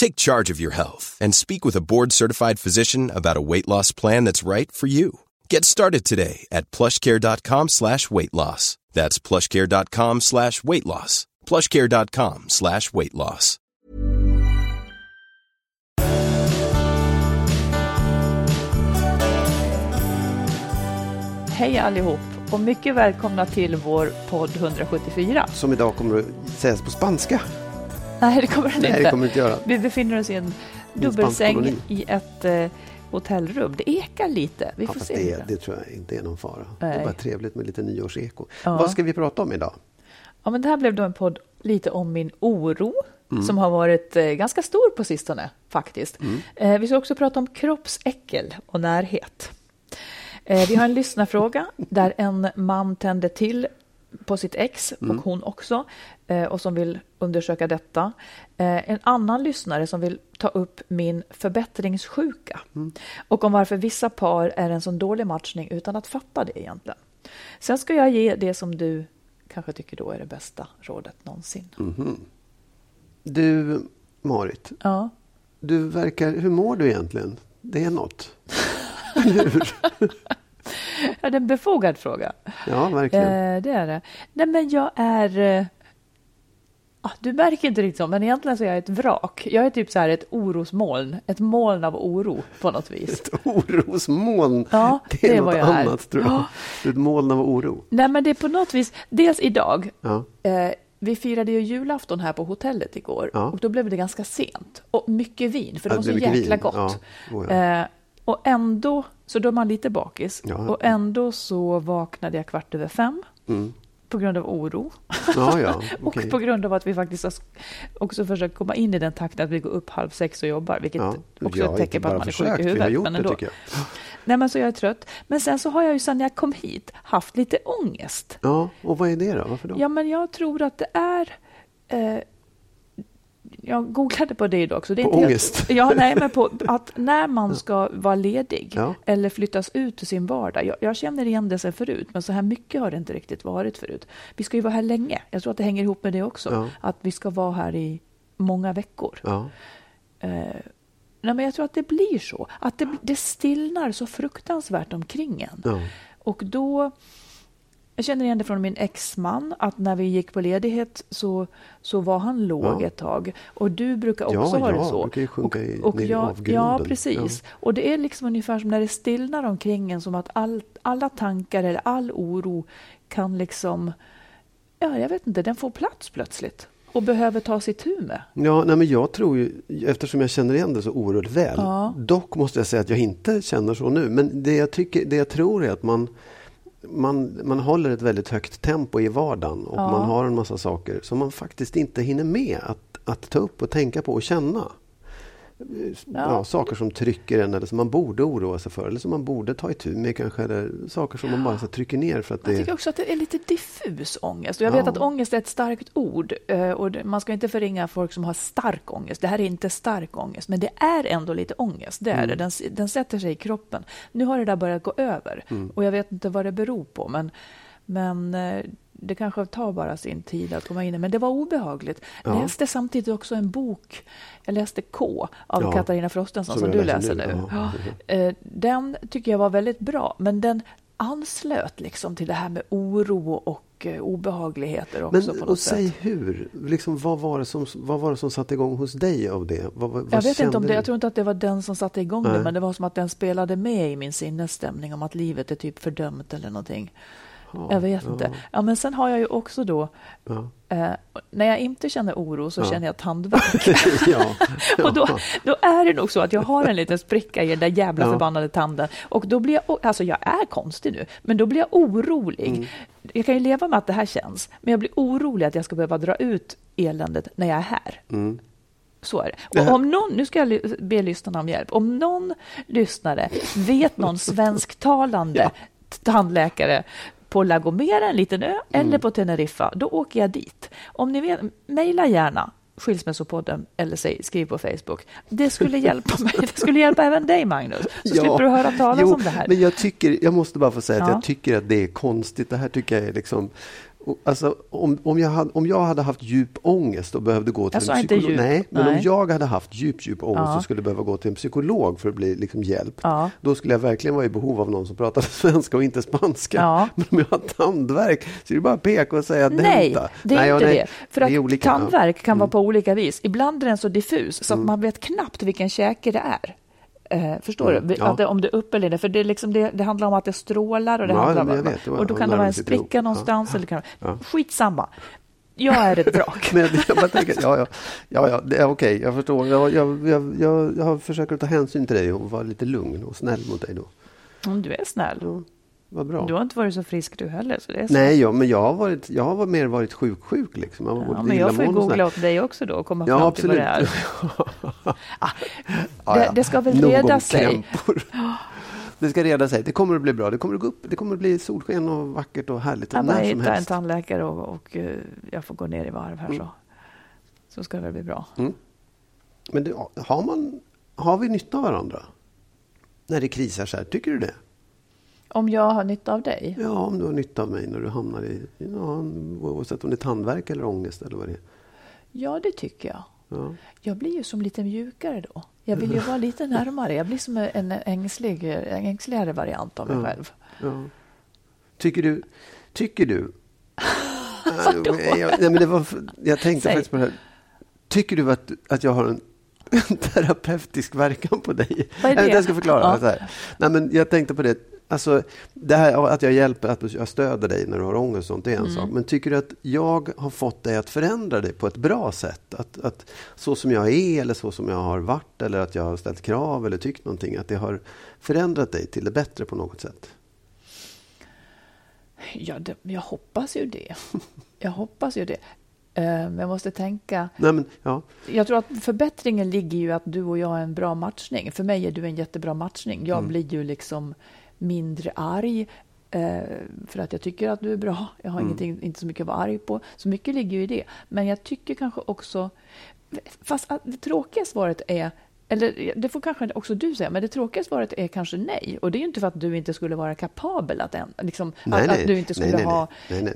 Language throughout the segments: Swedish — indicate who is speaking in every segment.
Speaker 1: Take charge of your health and speak with a board-certified physician about a weight loss plan that's right for you. Get started today at plushcare.com slash weight loss. That's plushcare.com slash weight loss. plushcare.com slash weight loss.
Speaker 2: Hej allihop och mycket välkomna till vår podd 174.
Speaker 3: Som idag kommer att sägas på spanska.
Speaker 2: Nej, det kommer den
Speaker 3: Nej,
Speaker 2: inte.
Speaker 3: det kommer det inte göra.
Speaker 2: Vi befinner oss i en dubbelsäng i ett eh, hotellrum. Det ekar lite. Vi
Speaker 3: Ja,
Speaker 2: får se.
Speaker 3: det, det tror jag inte är någon fara. Det
Speaker 2: Nej.
Speaker 3: är bara trevligt med lite nyårseko.
Speaker 2: Ja.
Speaker 3: Vad ska vi prata om idag?
Speaker 2: Ja, men det här blev då en podd lite om min oro
Speaker 3: Mm.
Speaker 2: som har varit eh, ganska stor på sistone faktiskt.
Speaker 3: Mm.
Speaker 2: Eh, vi ska också prata om kroppsäckel och närhet. Eh, vi har en lyssnarfråga där en man tände till på sitt ex
Speaker 3: Mm.
Speaker 2: och hon också eh, och som vill undersöka detta. Eh, en annan lyssnare som vill ta upp min förbättringssjuka
Speaker 3: Mm.
Speaker 2: och om varför vissa par är en sån dålig matchning utan att fatta det egentligen. Sen ska jag ge det som du kanske tycker då är det bästa rådet någonsin.
Speaker 3: Du, Marit,
Speaker 2: Ja.
Speaker 3: du verkar, hur mår du egentligen? Det är något. Hur?
Speaker 2: ja, det är en befogad fråga.
Speaker 3: Ja, verkligen.
Speaker 2: Eh, det är det. Nej, men jag är... Eh, ah, du märker inte riktigt så, men egentligen så är jag ett vrak. Jag är typ så här ett orosmoln, ett moln av oro på något vis.
Speaker 3: Ett orosmoln.
Speaker 2: Ja,
Speaker 3: det är
Speaker 2: det
Speaker 3: något
Speaker 2: jag är.
Speaker 3: annat, tror jag.
Speaker 2: Ja.
Speaker 3: Ett moln av oro.
Speaker 2: Nej, men det är på något vis, dels idag,
Speaker 3: Ja.
Speaker 2: eh, vi firade ju julafton här på hotellet igår
Speaker 3: Ja.
Speaker 2: och då blev det ganska sent. Och mycket vin, för det var så jäkla
Speaker 3: vin.
Speaker 2: gott.
Speaker 3: Oh.
Speaker 2: Eh, och ändå, så då är man lite bakis.
Speaker 3: Ja.
Speaker 2: Och ändå så vaknade jag kvart över fem
Speaker 3: Mm.
Speaker 2: på grund av oro.
Speaker 3: Ja, ja.
Speaker 2: Och på grund av att vi faktiskt också försökt komma in i den takten att vi går upp halv sex och jobbar, vilket också är ett tecken på att man är sjuk i
Speaker 3: vi har
Speaker 2: huvudet.
Speaker 3: gjort
Speaker 2: Men
Speaker 3: det,
Speaker 2: ändå.
Speaker 3: tycker jag.
Speaker 2: Nej, men så jag är trött. Men sen så har jag ju sedan jag kom hit haft lite ångest.
Speaker 3: Ja, och vad är det då? Varför då?
Speaker 2: Ja, men jag tror att det är... Eh, jag googlade på det idag också. Det är
Speaker 3: På
Speaker 2: inte helt-
Speaker 3: ångest?
Speaker 2: Ja, nej, men på att när man ska vara ledig
Speaker 3: Ja.
Speaker 2: eller flyttas ut ur sin vardag. Jag, jag känner igen det sen förut, men så här mycket har det inte riktigt varit förut. Vi ska ju vara här länge. Jag tror att det hänger ihop med det också.
Speaker 3: Ja.
Speaker 2: Att vi ska vara här i många veckor.
Speaker 3: Ja.
Speaker 2: Eh, nej, men jag tror att det blir så. Att det, det stillnar så fruktansvärt omkring en. Och då... Jag känner igen det från min exman, att när vi gick på ledighet så, så var han låg
Speaker 3: Ja.
Speaker 2: ett tag. Och du brukar också
Speaker 3: Ja,
Speaker 2: ha det
Speaker 3: ja,
Speaker 2: så.
Speaker 3: brukar ju sjunka
Speaker 2: och,
Speaker 3: i-
Speaker 2: och
Speaker 3: ner
Speaker 2: jag,
Speaker 3: avgrunden.
Speaker 2: Ja, precis. Och det är liksom ungefär som när det stillnar omkring en, som att all, alla tankar eller all oro kan liksom... Ja, jag vet inte, den får plats plötsligt och behöver ta sitt tur med.
Speaker 3: Ja, nej, men jag tror ju, eftersom jag känner igen det så oerhört väl.
Speaker 2: Ja.
Speaker 3: Dock måste jag säga att jag inte känner så nu. Men det jag, tycker, det jag tror är att man, man, man håller ett väldigt högt tempo i vardagen. Och
Speaker 2: Ja.
Speaker 3: man har en massa saker som man faktiskt inte hinner med att, att ta upp och tänka på och känna. Ja. saker som trycker en eller som man borde oroa sig för eller som man borde ta itu med kanske. Eller saker som man bara så trycker ner. För att
Speaker 2: det... Jag tycker också att det är lite diffus ångest. Och jag vet att ångest är ett starkt ord. Eh, och man ska inte förringa folk som har stark ångest. Det här är inte stark ångest, men det är ändå lite ångest. Det är mm. det. Den, den sätter sig i kroppen. Nu har det där börjat gå över mm. och jag vet inte vad det beror på. Men, men eh, det kanske tar bara sin tid att komma in Men det var obehagligt. Jag ja. läste samtidigt också en bok, jag läste K av ja. Katarina Frostenson som, som du läser nu. nu. Ja. Eh, den tycker jag var väldigt bra, men den anslöt liksom till det här med oro och eh, obehagligheter också.
Speaker 3: Men,
Speaker 2: på något
Speaker 3: och säg sätt. hur, liksom, vad, var det som, vad var det som satte igång hos dig av det? Vad, vad
Speaker 2: jag vet inte om det, jag tror inte att det var den som satte igång Nej. det, men det var som att den spelade med i min sinnesstämning om att livet är typ fördömt eller någonting. Ja, jag vet ja. inte. Ja, men sen har jag ju också då... Ja. Eh, när jag inte känner oro så känner jag tandvärk. och då, då är det nog så att jag har en liten spricka i den där jävla förbannade tanden. Och då blir jag... Alltså jag är konstig nu, men då blir jag orolig. Mm. Jag kan ju leva med att det här känns, men jag blir orolig att jag ska behöva dra ut eländet när jag är här. Mm. Så är det. Och om någon, nu ska jag be lyssnarna om hjälp. Om någon lyssnare vet någon svensktalande tandläkare på La Gomera, en liten ö, mm. eller på Teneriffa, då åker jag dit. Om ni vet, mejla gärna Skilsmässopodden eller säg, skriv på Facebook. Det skulle hjälpa mig. Det skulle hjälpa även dig, Magnus. Så ja, slipper du höra talas jo, om det här.
Speaker 3: Men jag, tycker, jag måste bara få säga ja. att jag tycker att det är konstigt. Det här tycker jag är liksom Alltså, om, om, jag hade, om jag hade haft djup ångest och behövde gå till jag en psykolog. Nej, men Nej. om jag hade haft djup, djup ångest ja. och skulle behöva gå till en psykolog för att bli liksom, hjälp. Ja. Då skulle jag verkligen vara i behov av någon som pratar svenska och inte spanska. Ja. Men om jag har tandvärk så är det bara att peka och säga
Speaker 2: Nej, det är nej, inte nej. det. För att olika, tandvärk kan mm. vara på olika vis. Ibland är den så diffus så att mm. man vet knappt vilken käke det är. Eh, förstår mm, du? Ja. Det, om det är upp eller ner. För det, liksom det, det, handlar om att det strålar och det
Speaker 3: ja,
Speaker 2: handlar om,
Speaker 3: vet,
Speaker 2: och då kan det vara en spricka ihop. någonstans. Ja. Eller kan, ja. Skitsamma. Jag är ett vrak.
Speaker 3: Men jag tänker, ja, ja, ja, ja, okej, okay, jag förstår. Jag, jag, jag, jag, jag försöker ta hänsyn till dig och vara lite lugn och snäll mot dig då.
Speaker 2: Om du är snäll.
Speaker 3: Vad bra.
Speaker 2: Du har inte varit så frisk du heller. Så det är
Speaker 3: så. Nej, ja, men jag har, varit, jag har mer varit sjuk-sjuk. Liksom.
Speaker 2: Jag ja, men jag får ju googla åt dig också då och komma ja, fram absolut. till vad det är. ah, det, det, ska väl reda sig.
Speaker 3: Det ska reda sig. Det kommer att bli bra. Det kommer att gå upp. Det kommer att bli solsken och vackert och härligt.
Speaker 2: Jag bara hitta en tandläkare och, och uh, jag får gå ner i varv här mm. så. Så ska det väl bli bra. Mm.
Speaker 3: Men det, har, man, har vi nytta av varandra? När det krisar så här, tycker du det?
Speaker 2: Om jag har nytta av dig?
Speaker 3: Ja, om du har nytta av mig när du hamnar i, ja, oavsett om det är tandvärk eller ångest eller vad det är.
Speaker 2: Ja, det tycker jag. Ja. Jag blir ju som lite mjukare då. Jag vill ju vara lite närmare. Jag blir som en ängslig, en ängsligare variant av mig ja. själv. Ja.
Speaker 3: Tycker du... Tycker du Vadå? jag, nej, men det var, jag tänkte Säg. faktiskt på det här. Tycker du att, att jag har en terapeutisk verkan på dig?
Speaker 2: Vad är det?
Speaker 3: Jag ska förklara. Ja. Nej, men jag tänkte på det. Alltså, det här att jag hjälper, att jag stöder dig när du har ångest, sånt, det är en mm. sak. Men tycker du att jag har fått dig att förändra dig på ett bra sätt? Att, att så som jag är eller så som jag har varit eller att jag har ställt krav eller tyckt någonting, att det har förändrat dig till det bättre på något sätt?
Speaker 2: Ja, det, jag hoppas ju det. Jag hoppas ju det. Men jag måste tänka.
Speaker 3: Nej, men, ja.
Speaker 2: Jag tror att förbättringen ligger ju att du och jag är en bra matchning. För mig är du en jättebra matchning. Jag mm. blir ju liksom mindre arg eh, för att jag tycker att du är bra. Jag har mm. inte så mycket att vara arg på. Så mycket ligger ju i det. Men jag tycker kanske också... Fast det tråkiga svaret är eller det får kanske också du säga, men det tråkiga svaret är kanske nej. Och det är ju inte för att du inte skulle vara kapabel att, liksom, nej, att, nej. att du inte skulle nej, ha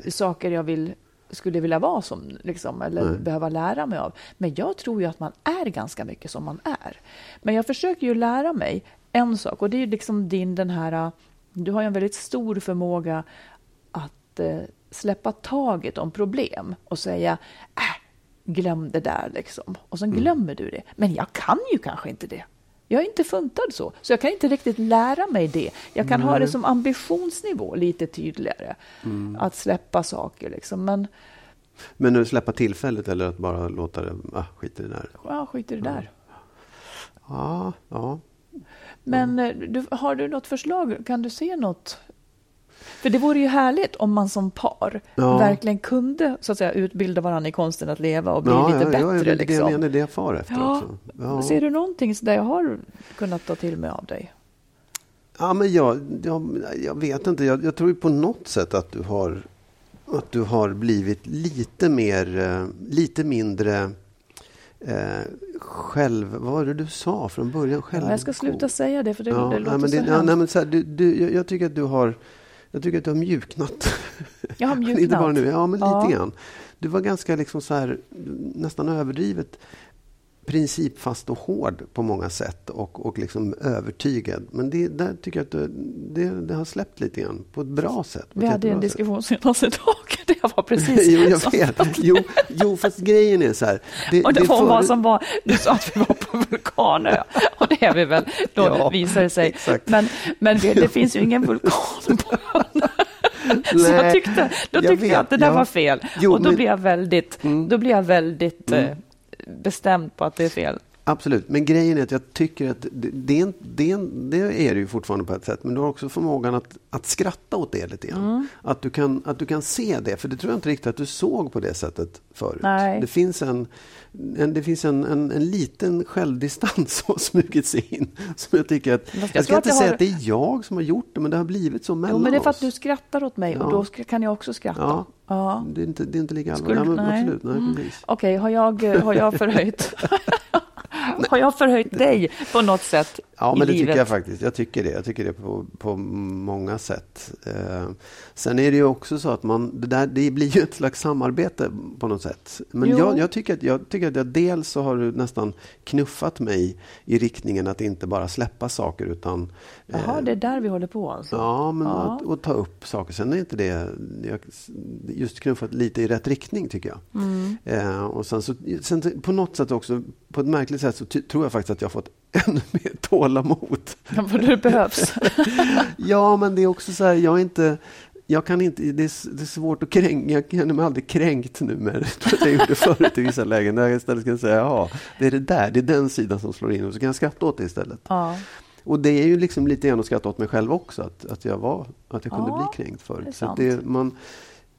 Speaker 2: saker jag vill, skulle vilja vara som, liksom, eller behöva lära mig av. Men jag tror ju att man är ganska mycket som man är. Men jag försöker ju lära mig en sak och det är liksom din den här... Du har ju en väldigt stor förmåga att eh, släppa taget om problem och säga äh, glöm det där liksom. Och sen mm. glömmer du det. Men jag kan ju kanske inte det. Jag är inte funtad så, så jag kan inte riktigt lära mig det. Jag kan mm. ha det som ambitionsnivå lite tydligare, mm. att släppa saker. Liksom. Men,
Speaker 3: men nu släppa tillfället eller att bara låta det, ah, skit i det där?
Speaker 2: Ja, skit i det där.
Speaker 3: Ja, ja.
Speaker 2: Men mm. du, har du något förslag? Kan du se något? För det vore ju härligt om man som par ja. verkligen kunde så att säga, utbilda varandra i konsten att leva och bli ja, lite ja, bättre. Ja, det är liksom.
Speaker 3: det jag det jag far efter ja. också.
Speaker 2: Ja. Ser du någonting där jag har kunnat ta till mig av dig?
Speaker 3: Ja, men jag, jag, jag vet inte. Jag, jag tror på något sätt att du har att du har blivit lite mer, eh, lite mindre eh, själv... Vad var det du sa från början? Själv,
Speaker 2: ja, jag ska sluta säga det, för det, ja, det låter
Speaker 3: men
Speaker 2: det,
Speaker 3: så ja, nej, men så här, du, du, jag, jag, tycker att du har... Jag tycker att du har mjuknat.
Speaker 2: Jag har mjuknat?
Speaker 3: Inte bara nu, ja men ja. lite grann. Du var ganska liksom så här, nästan överdrivet principfast och hård på många sätt och, och liksom övertygad. Men det, där tycker jag att det, det, har släppt lite grann på ett bra sätt.
Speaker 2: Vi hade en diskussion senaste dagen. Det var precis
Speaker 3: jo, jag vet. Jo, jo, fast grejen är så här.
Speaker 2: Det, och det, det var för... vad som var, du sa att vi var på vulkanö och det är vi väl, då ja, visar det sig. Exakt. Men, men det, det finns ju ingen vulkan på Så jag tyckte, då tyckte jag, vet, jag att det där ja. var fel. Jo, och då men... blev jag väldigt, mm. då blev jag väldigt mm. eh, bestämt på att det är fel.
Speaker 3: Absolut, men grejen är att jag tycker att det, det, det, det är det ju fortfarande på ett sätt, men du har också förmågan att, att skratta åt det lite grann. Mm. Att, du kan, att du kan se det, för det tror jag inte riktigt att du såg på det sättet förut.
Speaker 2: Nej.
Speaker 3: Det finns en, en, det finns en, en, en liten självdistans som har smugit sig in. Som jag tycker att, jag, jag ska inte säga har... att det är jag som har gjort det, men det har blivit så mellan
Speaker 2: jo, men Det är för
Speaker 3: att
Speaker 2: du skrattar åt mig ja. och då kan jag också skratta.
Speaker 3: Ja. Ja. Det, är inte, det är inte lika allvarligt. Ja, nej. Absolut, nej, mm.
Speaker 2: Okej, okay, har, jag, har jag förhöjt Har jag förhöjt dig på något sätt?
Speaker 3: Ja, men det
Speaker 2: livet?
Speaker 3: tycker jag faktiskt. Jag tycker det. Jag tycker det på, på många sätt. Eh, sen är det ju också så att man, det, där, det blir ju ett slags samarbete på något sätt. Men jag, jag, tycker att, jag tycker att jag dels så har du nästan knuffat mig i riktningen att inte bara släppa saker utan...
Speaker 2: Jaha, eh, det är där vi håller på alltså?
Speaker 3: Ja, men ja. Att, att, ta upp saker. Sen är inte det... Jag, just knuffat lite i rätt riktning tycker jag. Mm. Eh, och sen, så, sen på något sätt också, på ett märkligt sätt så tror jag faktiskt att jag har fått ännu mer tålamod.
Speaker 2: Ja, för det behövs.
Speaker 3: ja, men det är också så här, jag är inte... Jag kan inte, det, är, det är svårt att kränka, jag känner mig aldrig kränkt nu det jag gjorde förut i vissa lägen. Där jag istället kan säga, ja, det är det där, det är den sidan som slår in och så kan jag skratta åt det istället.
Speaker 2: Ja.
Speaker 3: Och det är ju liksom lite grann att skratta åt mig själv också, att, att jag var, att jag kunde ja, bli kränkt förut. Det så det, man,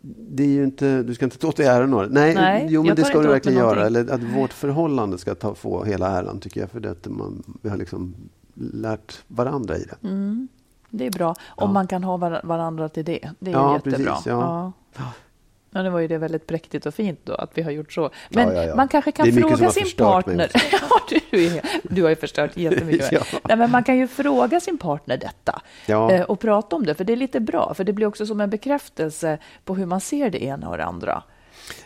Speaker 3: det är ju inte, du ska inte ta åt dig äran av det. Nej, Nej jo, men det ska du verkligen göra. Eller att vårt förhållande ska ta, få hela äran, tycker jag. För det att man, vi har liksom lärt varandra i det.
Speaker 2: Mm. Det är bra. Om ja. man kan ha varandra till det. Det är ja, jättebra. Precis, ja. ja. Ja, nu var ju det väldigt präktigt och fint då att vi har gjort så. Men ja, ja, ja. man kanske kan fråga sin partner. ja, du, är, du har ju förstört jättemycket. ja. Nej, men man kan ju fråga sin partner detta eh, och prata om det, för det är lite bra. För det blir också som en bekräftelse på hur man ser det ena och det andra.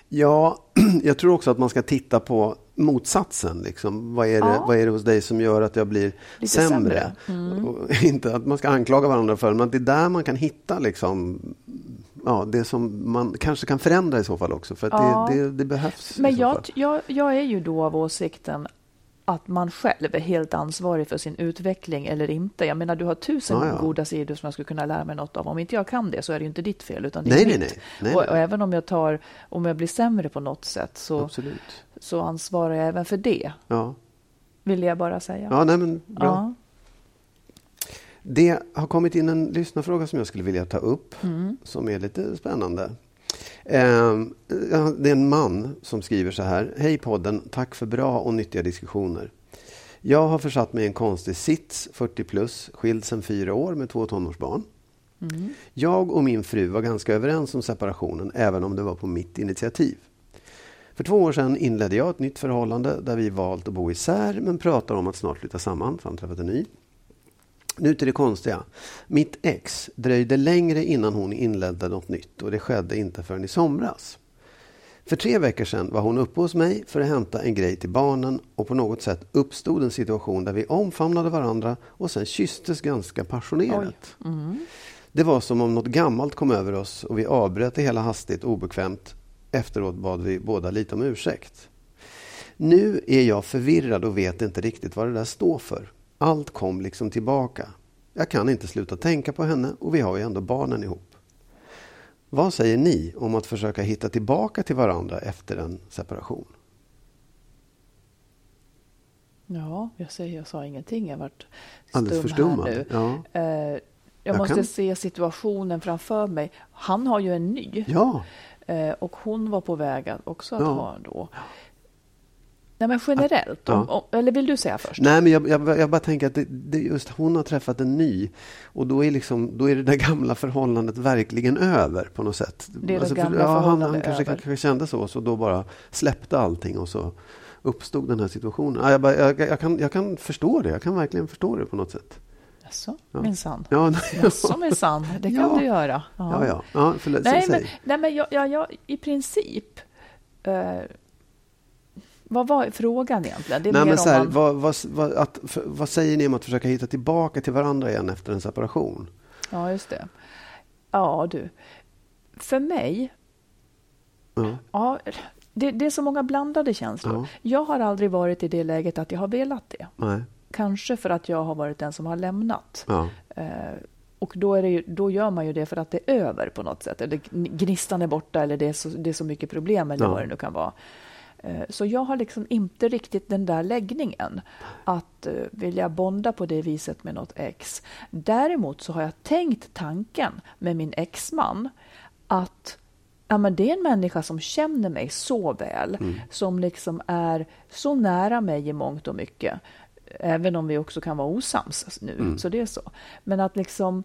Speaker 3: Ja, jag tror också att man ska titta på motsatsen. Liksom. Vad, är det, ja. vad är det hos dig som gör att jag blir Lite sämre? sämre. Mm. inte att man ska anklaga varandra för det, men det är där man kan hitta liksom, ja, det som man kanske kan förändra i så fall också. För ja. det, det, det, behövs.
Speaker 2: Men jag, jag, jag är ju då av åsikten att man själv är helt ansvarig för sin utveckling eller inte. Jag menar, du har tusen ja, ja. goda sidor som jag skulle kunna lära mig något av. Om inte jag kan det så är det ju inte ditt fel, utan det nej, är nej, mitt. Nej, och, och, även om jag, tar, om jag blir sämre på något sätt så, så ansvarar jag även för det.
Speaker 3: Ja.
Speaker 2: Vill jag bara säga.
Speaker 3: Ja, nej, men bra. Ja. Det har kommit in en lyssnarfråga som jag skulle vilja ta upp, mm. som är lite spännande. Ehm, det är en man som skriver så här. Hej podden, tack för bra och nyttiga diskussioner. Jag har försatt mig i en konstig sits, 40 plus, skild sedan fyra år med två tonårsbarn. Mm. Jag och min fru var ganska överens om separationen, även om det var på mitt initiativ. För två år sedan inledde jag ett nytt förhållande där vi valt att bo isär men pratar om att snart flytta samman, för han träffat en ny. Nu till det konstiga. Mitt ex dröjde längre innan hon inledde något nytt och det skedde inte förrän i somras. För tre veckor sedan var hon uppe hos mig för att hämta en grej till barnen och på något sätt uppstod en situation där vi omfamnade varandra och sen kysstes ganska passionerat. Mm. Det var som om något gammalt kom över oss och vi avbröt det hela hastigt och obekvämt. Efteråt bad vi båda lite om ursäkt. Nu är jag förvirrad och vet inte riktigt vad det där står för. Allt kom liksom tillbaka. Jag kan inte sluta tänka på henne och vi har ju ändå barnen ihop. Vad säger ni om att försöka hitta tillbaka till varandra efter en separation?
Speaker 2: Ja, jag, säger, jag sa ingenting. Jag varit
Speaker 3: stum Alldeles förstummad.
Speaker 2: här nu. Ja. Uh, Jag, jag måste kan... se situationen framför mig. Han har ju en ny.
Speaker 3: Ja.
Speaker 2: Eh, och hon var på väg att också att ja. ha då. Nej, men generellt, ja. om, om, eller vill du säga först?
Speaker 3: Nej, men jag, jag, jag bara tänker att det, det, just hon har träffat en ny och då är, liksom, då är det där gamla förhållandet verkligen över på något sätt.
Speaker 2: Det är alltså, det gamla för, ja,
Speaker 3: han, han kanske, kanske kände så, så då bara släppte allting och så uppstod den här situationen. Ja, jag, bara, jag, jag, kan, jag kan förstå det, jag kan verkligen förstå det på något sätt.
Speaker 2: Jaså, ja. minsann. Ja, Jaså, minsann. Det kan ja. du göra.
Speaker 3: Ja, ja. ja. ja förlåt,
Speaker 2: nej, men, nej, men jag, jag, jag, i princip... Eh, vad var frågan egentligen?
Speaker 3: Det är Nej, men så här, man... vad, vad, vad, att, för, vad säger ni om att försöka hitta tillbaka till varandra igen efter en separation?
Speaker 2: Ja, just det. Ja, du. För mig... Ja. ja det, det, är så många blandade känslor. Ja. Jag har aldrig varit i det läget att jag har velat det.
Speaker 3: Nej.
Speaker 2: Kanske för att jag har varit den som har lämnat. Ja. Eh, och då, är ju, då, gör man ju det för att det är över på något sätt. Eller gnistan är borta eller det är så, det är så mycket problem eller ja. vad det nu kan vara. Eh, så jag har liksom inte riktigt den där läggningen att uh, vilja bonda på det viset med något ex. Däremot så har jag tänkt tanken med min exman att ja, men det är en människa som känner mig så väl, mm. som liksom är så nära mig i mångt och mycket. Även om vi också kan vara osams nu, mm. så det är så. Men att liksom,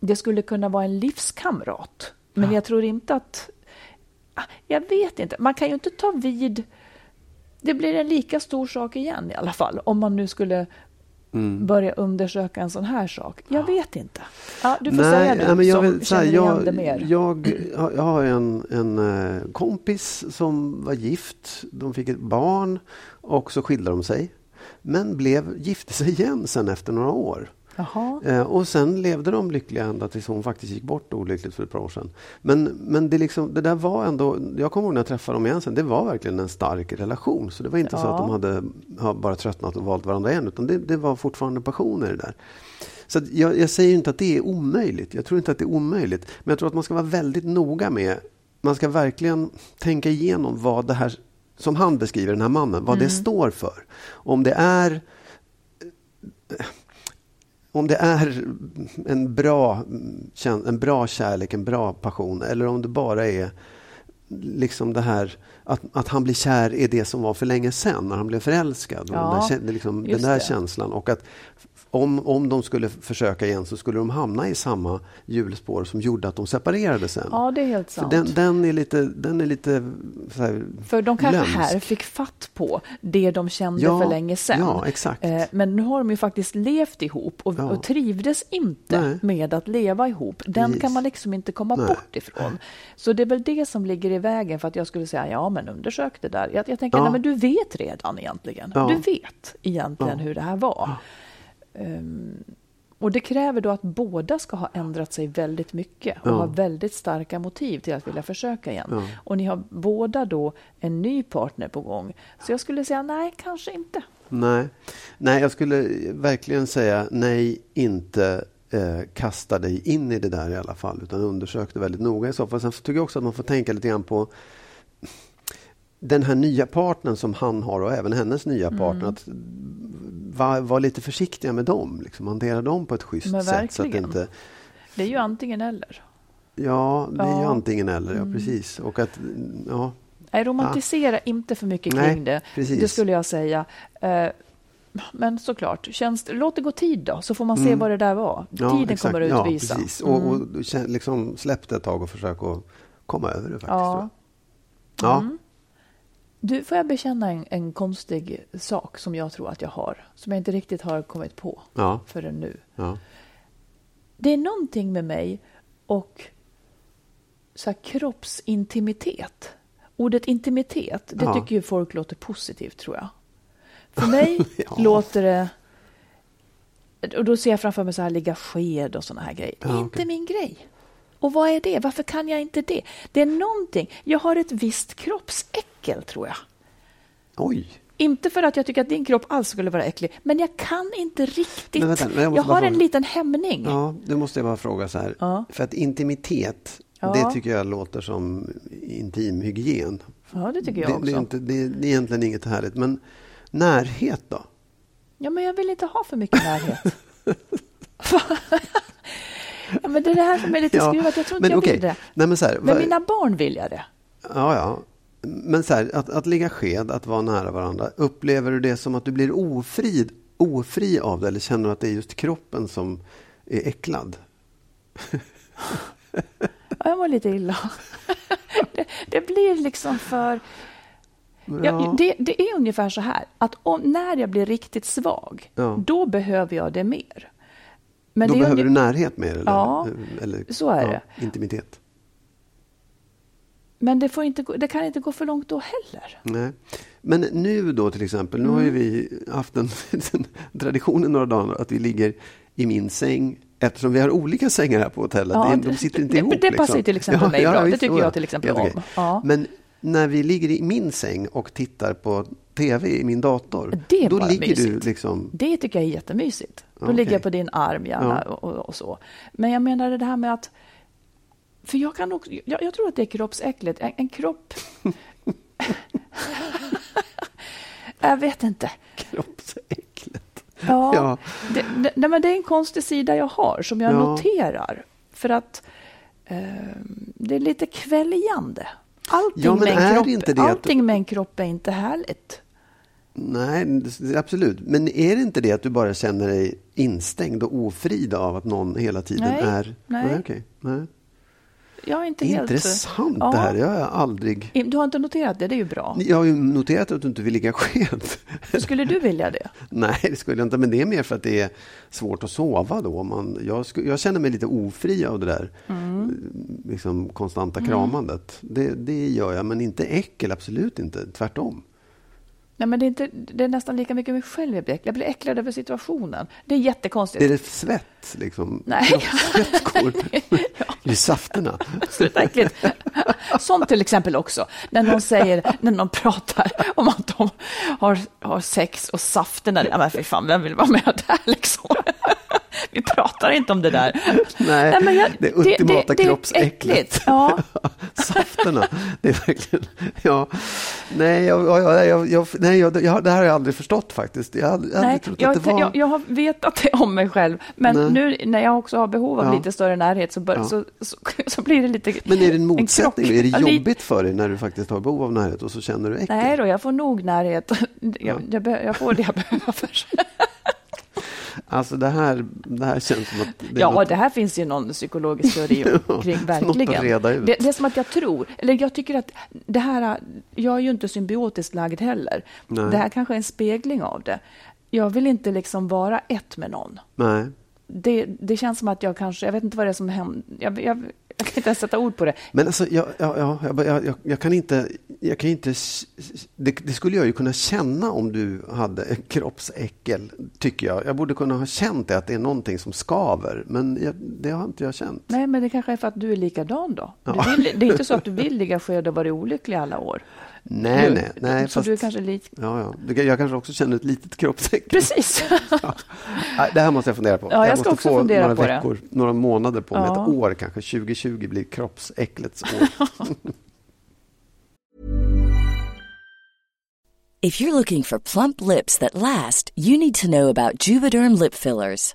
Speaker 2: det skulle kunna vara en livskamrat. Men ja. jag tror inte att jag vet inte. Man kan ju inte ta vid... Det blir en lika stor sak igen i alla fall, om man nu skulle mm. börja undersöka en sån här sak. Jag vet inte. Ja, du får nej, säga du men jag som vill, känner här,
Speaker 3: jag,
Speaker 2: igen det mer.
Speaker 3: Jag, jag har en, en eh, kompis som var gift. De fick ett barn och så skilde de sig. Men blev, gifte sig igen sen efter några år. Eh, och sen levde de lyckliga ända tills hon faktiskt gick bort olyckligt för ett par år sedan. Men, men det, liksom, det där var ändå, jag kommer ihåg när jag träffade dem igen sen, det var verkligen en stark relation. Så det var inte ja. så att de hade, hade bara tröttnat och valt varandra igen, utan det, det var fortfarande passioner det där. Så jag, jag, säger inte att det är omöjligt. Jag tror inte att det är omöjligt. Men jag tror att man ska vara väldigt noga med, man ska verkligen tänka igenom vad det här, som han beskriver, den här mannen, vad mm. det står för. Om det är om det är en bra, en bra kärlek, en bra passion eller om det bara är liksom det här att, att han blir kär är det som var för länge sedan när han blev förälskad. Ja, den där, liksom, den där känslan. Och att om, om de skulle försöka igen så skulle de hamna i samma hjulspår som gjorde att de separerade sen.
Speaker 2: Ja, det är helt sant.
Speaker 3: den, den, är lite, den är lite här,
Speaker 2: För de kanske glömsk. här fick fatt på det de kände ja, för länge sedan.
Speaker 3: Ja, exakt. Eh,
Speaker 2: men nu har de ju faktiskt levt ihop och, ja. och trivdes inte Nej. med att leva ihop. Den Precis. kan man liksom inte komma Nej. bort ifrån. Så det är väl det som ligger i vägen för att jag skulle säga ja, men undersök det där. Jag, jag tänker, ja. nej, men du vet redan egentligen. Du vet egentligen hur det här var. Um, och det kräver då att båda ska ha ändrat sig väldigt mycket och ja. ha väldigt starka motiv till att vilja försöka igen. Ja. Och ni har båda då en ny partner på gång. Så jag skulle säga nej, kanske inte.
Speaker 3: Nej, nej jag skulle verkligen säga nej, inte eh, kasta dig in i det där i alla fall, utan undersök det väldigt noga i så fall. Sen tycker jag också att man får tänka lite grann på den här nya partnern som han har och även hennes nya partner. Mm. Att var, var lite försiktiga med dem. Liksom. Hantera dem på ett schysst Men sätt. Så att det, inte...
Speaker 2: det är ju antingen eller.
Speaker 3: Ja, det är ju antingen eller. Ja, mm. precis. Och att, ja.
Speaker 2: Nej, romantisera ja. inte för mycket kring Nej, det. Precis. Det skulle jag säga. Eh, men såklart, känns, låt det gå tid då, så får man se mm. vad det där var. Ja, Tiden exakt. kommer att utvisa.
Speaker 3: Ja, precis. Mm. Och, och liksom släpp det ett tag och försök att komma över det faktiskt. Ja. ja. Mm.
Speaker 2: Du, får jag bekänna en, en, konstig sak som jag tror att jag har, som jag inte riktigt har kommit på ja. förrän nu.
Speaker 3: Ja.
Speaker 2: Det är någonting med mig och så här, kroppsintimitet. Ordet intimitet, det ja. tycker ju folk låter positivt, tror jag. För mig ja. låter det... Och då ser jag framför mig så här ligga sked och såna här grejer. Är inte min grej. Och vad är det? Varför kan jag inte det? Det är någonting. Jag har ett visst kroppsäckel, tror jag.
Speaker 3: Oj.
Speaker 2: Inte för att jag tycker att din kropp alls skulle vara äcklig, men jag kan inte riktigt. Men vänta, men jag, jag har en liten hämning.
Speaker 3: Ja, då måste jag bara fråga så här. Ja. För att intimitet, ja. det tycker jag låter som intimhygien.
Speaker 2: Ja, det tycker jag
Speaker 3: det,
Speaker 2: också.
Speaker 3: Det är, inte, det är egentligen inget härligt. Men närhet då?
Speaker 2: Ja, men jag vill inte ha för mycket närhet. Ja, men det är det här som är lite skruvat. Jag tror inte men, jag okay. vill det.
Speaker 3: Nej, men, så här,
Speaker 2: men mina barn vill jag det.
Speaker 3: Ja, ja. Men så här, att, att ligga sked, att vara nära varandra. Upplever du det som att du blir ofri, ofri av det? Eller känner du att det är just kroppen som är äcklad?
Speaker 2: ja, jag mår lite illa. det, det blir liksom för... Ja. Ja, det, det, är ungefär så här, att om, när jag blir riktigt svag, ja. då behöver jag det mer.
Speaker 3: Men då behöver du närhet mer? Eller,
Speaker 2: ja, eller, så är det.
Speaker 3: Intimitet?
Speaker 2: Men det, får inte, det kan inte gå för långt då heller.
Speaker 3: Nej. Men nu då till exempel, nu mm. har vi haft en, en tradition i några dagar att vi ligger i min säng Eftersom vi har olika sängar här på hotellet. Ja, de sitter inte
Speaker 2: det,
Speaker 3: ihop.
Speaker 2: Det passar liksom. till exempel mig ja, bra. det tycker jag till exempel
Speaker 3: ja,
Speaker 2: om. Ja.
Speaker 3: Men när vi ligger i min säng och tittar på tv i min dator.
Speaker 2: Det
Speaker 3: då ligger
Speaker 2: mysigt.
Speaker 3: du liksom...
Speaker 2: Det tycker jag är jättemysigt. Då okay. ligger jag på din arm gärna och, och, och, så. Men jag menar det här med att för jag kan också, jag, jag tror att det är kroppsäckligt. En, en kropp... jag vet inte.
Speaker 3: Kroppsäckligt.
Speaker 2: Ja, ja. Det, det, nej, men det är en konstig sida jag har som jag ja. noterar. För att eh, det är lite kväljande. Allting, ja, med, en kropp, allting med en kropp är inte härligt.
Speaker 3: Nej, absolut. Men är det inte det att du bara känner dig instängd och ofrid av att någon hela tiden
Speaker 2: nej,
Speaker 3: är...
Speaker 2: Nej.
Speaker 3: nej, okay. nej
Speaker 2: jag är inte helt...
Speaker 3: Intressant ja. det här. Jag har aldrig...
Speaker 2: Du har inte noterat det? Det är ju bra.
Speaker 3: Jag har ju noterat att du inte vill ligga sked.
Speaker 2: Skulle du vilja det?
Speaker 3: Nej, det skulle jag inte. Men det är mer för att det är svårt att sova då. Man, jag, jag känner mig lite ofri av det där mm. liksom, konstanta kramandet. Mm. Det, det gör jag, men inte äckel. Absolut inte. Tvärtom.
Speaker 2: Nej, men det är, inte, det är nästan lika mycket mig själv jag blir äcklad. Jag blir äcklad över situationen. Det är jättekonstigt.
Speaker 3: Är det svett? Liksom?
Speaker 2: Nej.
Speaker 3: Svettskor? ja. I safterna?
Speaker 2: Äckligt. Sånt till exempel också. När någon säger, när någon pratar om att de har, har sex och safterna. Ja, men fy fan, vem vill vara med där liksom? Vi pratar inte om det där.
Speaker 3: Nej, Nej jag, det ultimata det, det, kroppsäcklet.
Speaker 2: Ja.
Speaker 3: Safterna. Det är verkligen... Ja. Nej, jag, jag, jag, nej jag, det här har jag aldrig förstått faktiskt. Jag har aldrig, nej, trott
Speaker 2: jag,
Speaker 3: att det var...
Speaker 2: jag, jag har vetat det om mig själv. Men nej. nu när jag också har behov av ja. lite större närhet så, bör, ja. så, så, så, blir det lite
Speaker 3: Men är det en motsättning? En är det jobbigt för dig när du faktiskt har behov av närhet och så känner du äckel?
Speaker 2: Nej då, jag får nog närhet. Jag, jag, jag får det jag behöver.
Speaker 3: Alltså det här, det här känns som att...
Speaker 2: Det ja, något... det här finns ju någon psykologisk teori kring, verkligen. Det, det, är som att jag tror, eller jag tycker att det här, jag är ju inte symbiotiskt lagd heller. Nej. Det här kanske är en spegling av det. Jag vill inte liksom vara ett med någon.
Speaker 3: Nej.
Speaker 2: Det, det känns som att jag kanske, jag vet inte vad det är som händer. Jag, jag, jag kan inte ens sätta ord på det.
Speaker 3: Men alltså, jag, ja, jag, jag, jag kan inte... Jag kan inte det, det, skulle jag ju kunna känna om du hade kroppsäckel, tycker jag. Jag borde kunna ha känt det, att det är någonting som skaver. Men det har inte jag känt.
Speaker 2: Nej, men det kanske är för att du är likadan då. Ja. Vill, det är inte så att du vill ligga sked och vara olycklig alla år.
Speaker 3: Nej, nej. nej
Speaker 2: så fast, du kanske lik...
Speaker 3: Ja, ja. Jag kanske också känner ett litet kroppsäckel.
Speaker 2: Precis.
Speaker 3: ja. Det här måste jag fundera på.
Speaker 2: Ja, jag,
Speaker 3: jag
Speaker 2: ska också fundera
Speaker 3: några
Speaker 2: på
Speaker 3: veckor,
Speaker 2: det.
Speaker 3: Några månader på mig, ett år kanske. 2020 blir kroppsäcklets år.
Speaker 4: If you're looking for plump lips that last, you need to know about Juvederm lip fillers.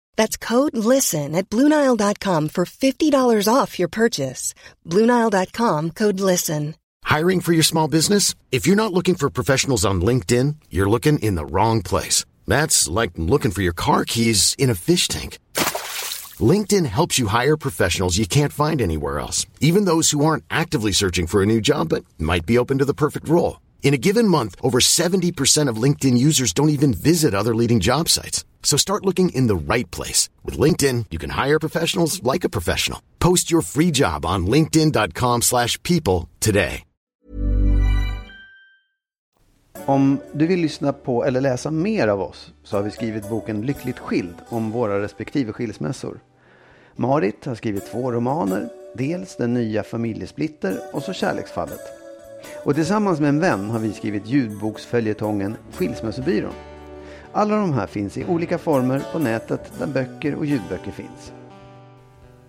Speaker 5: That's code LISTEN at Bluenile.com for $50 off your purchase. Bluenile.com code LISTEN.
Speaker 6: Hiring for your small business? If you're not looking for professionals on LinkedIn, you're looking in the wrong place. That's like looking for your car keys in a fish tank. LinkedIn helps you hire professionals you can't find anywhere else, even those who aren't actively searching for a new job but might be open to the perfect role. In a given month, over 70% of LinkedIn users don't even visit other leading job sites. So start looking in the right place. With LinkedIn, you can hire professionals like a professional. Post your free job on linkedin.com slash people today.
Speaker 3: Om du vill lyssna på eller läsa mer av oss så har vi skrivit boken Lyckligt skild om våra respektive skilsmässor. Marit har skrivit två romaner, dels Den nya familjesplitter och så Kärleksfallet. Och tillsammans med en vän har vi skrivit ljudboksföljetongen Skilsmässobyrån. Alla de här finns i olika former på nätet där böcker och ljudböcker finns.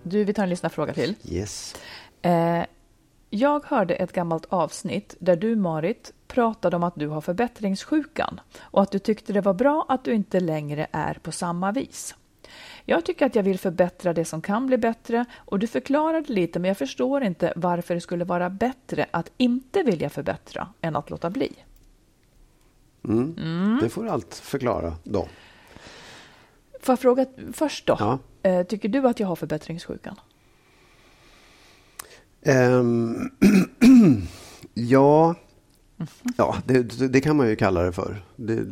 Speaker 2: Du, vi tar en lyssnarfråga till.
Speaker 3: Yes.
Speaker 2: Eh, jag hörde ett gammalt avsnitt där du, Marit, pratade om att du har förbättringssjukan och att du tyckte det var bra att du inte längre är på samma vis. Jag tycker att jag vill förbättra det som kan bli bättre och du förklarade lite men jag förstår inte varför det skulle vara bättre att inte vilja förbättra än att låta bli.
Speaker 3: Mm. Mm. Det får allt förklara då.
Speaker 2: Får jag fråga först då? Ja. Eh, tycker du att jag har förbättringssjukan?
Speaker 3: Um, ja, Ja, det, det, kan man ju kalla det för. Det,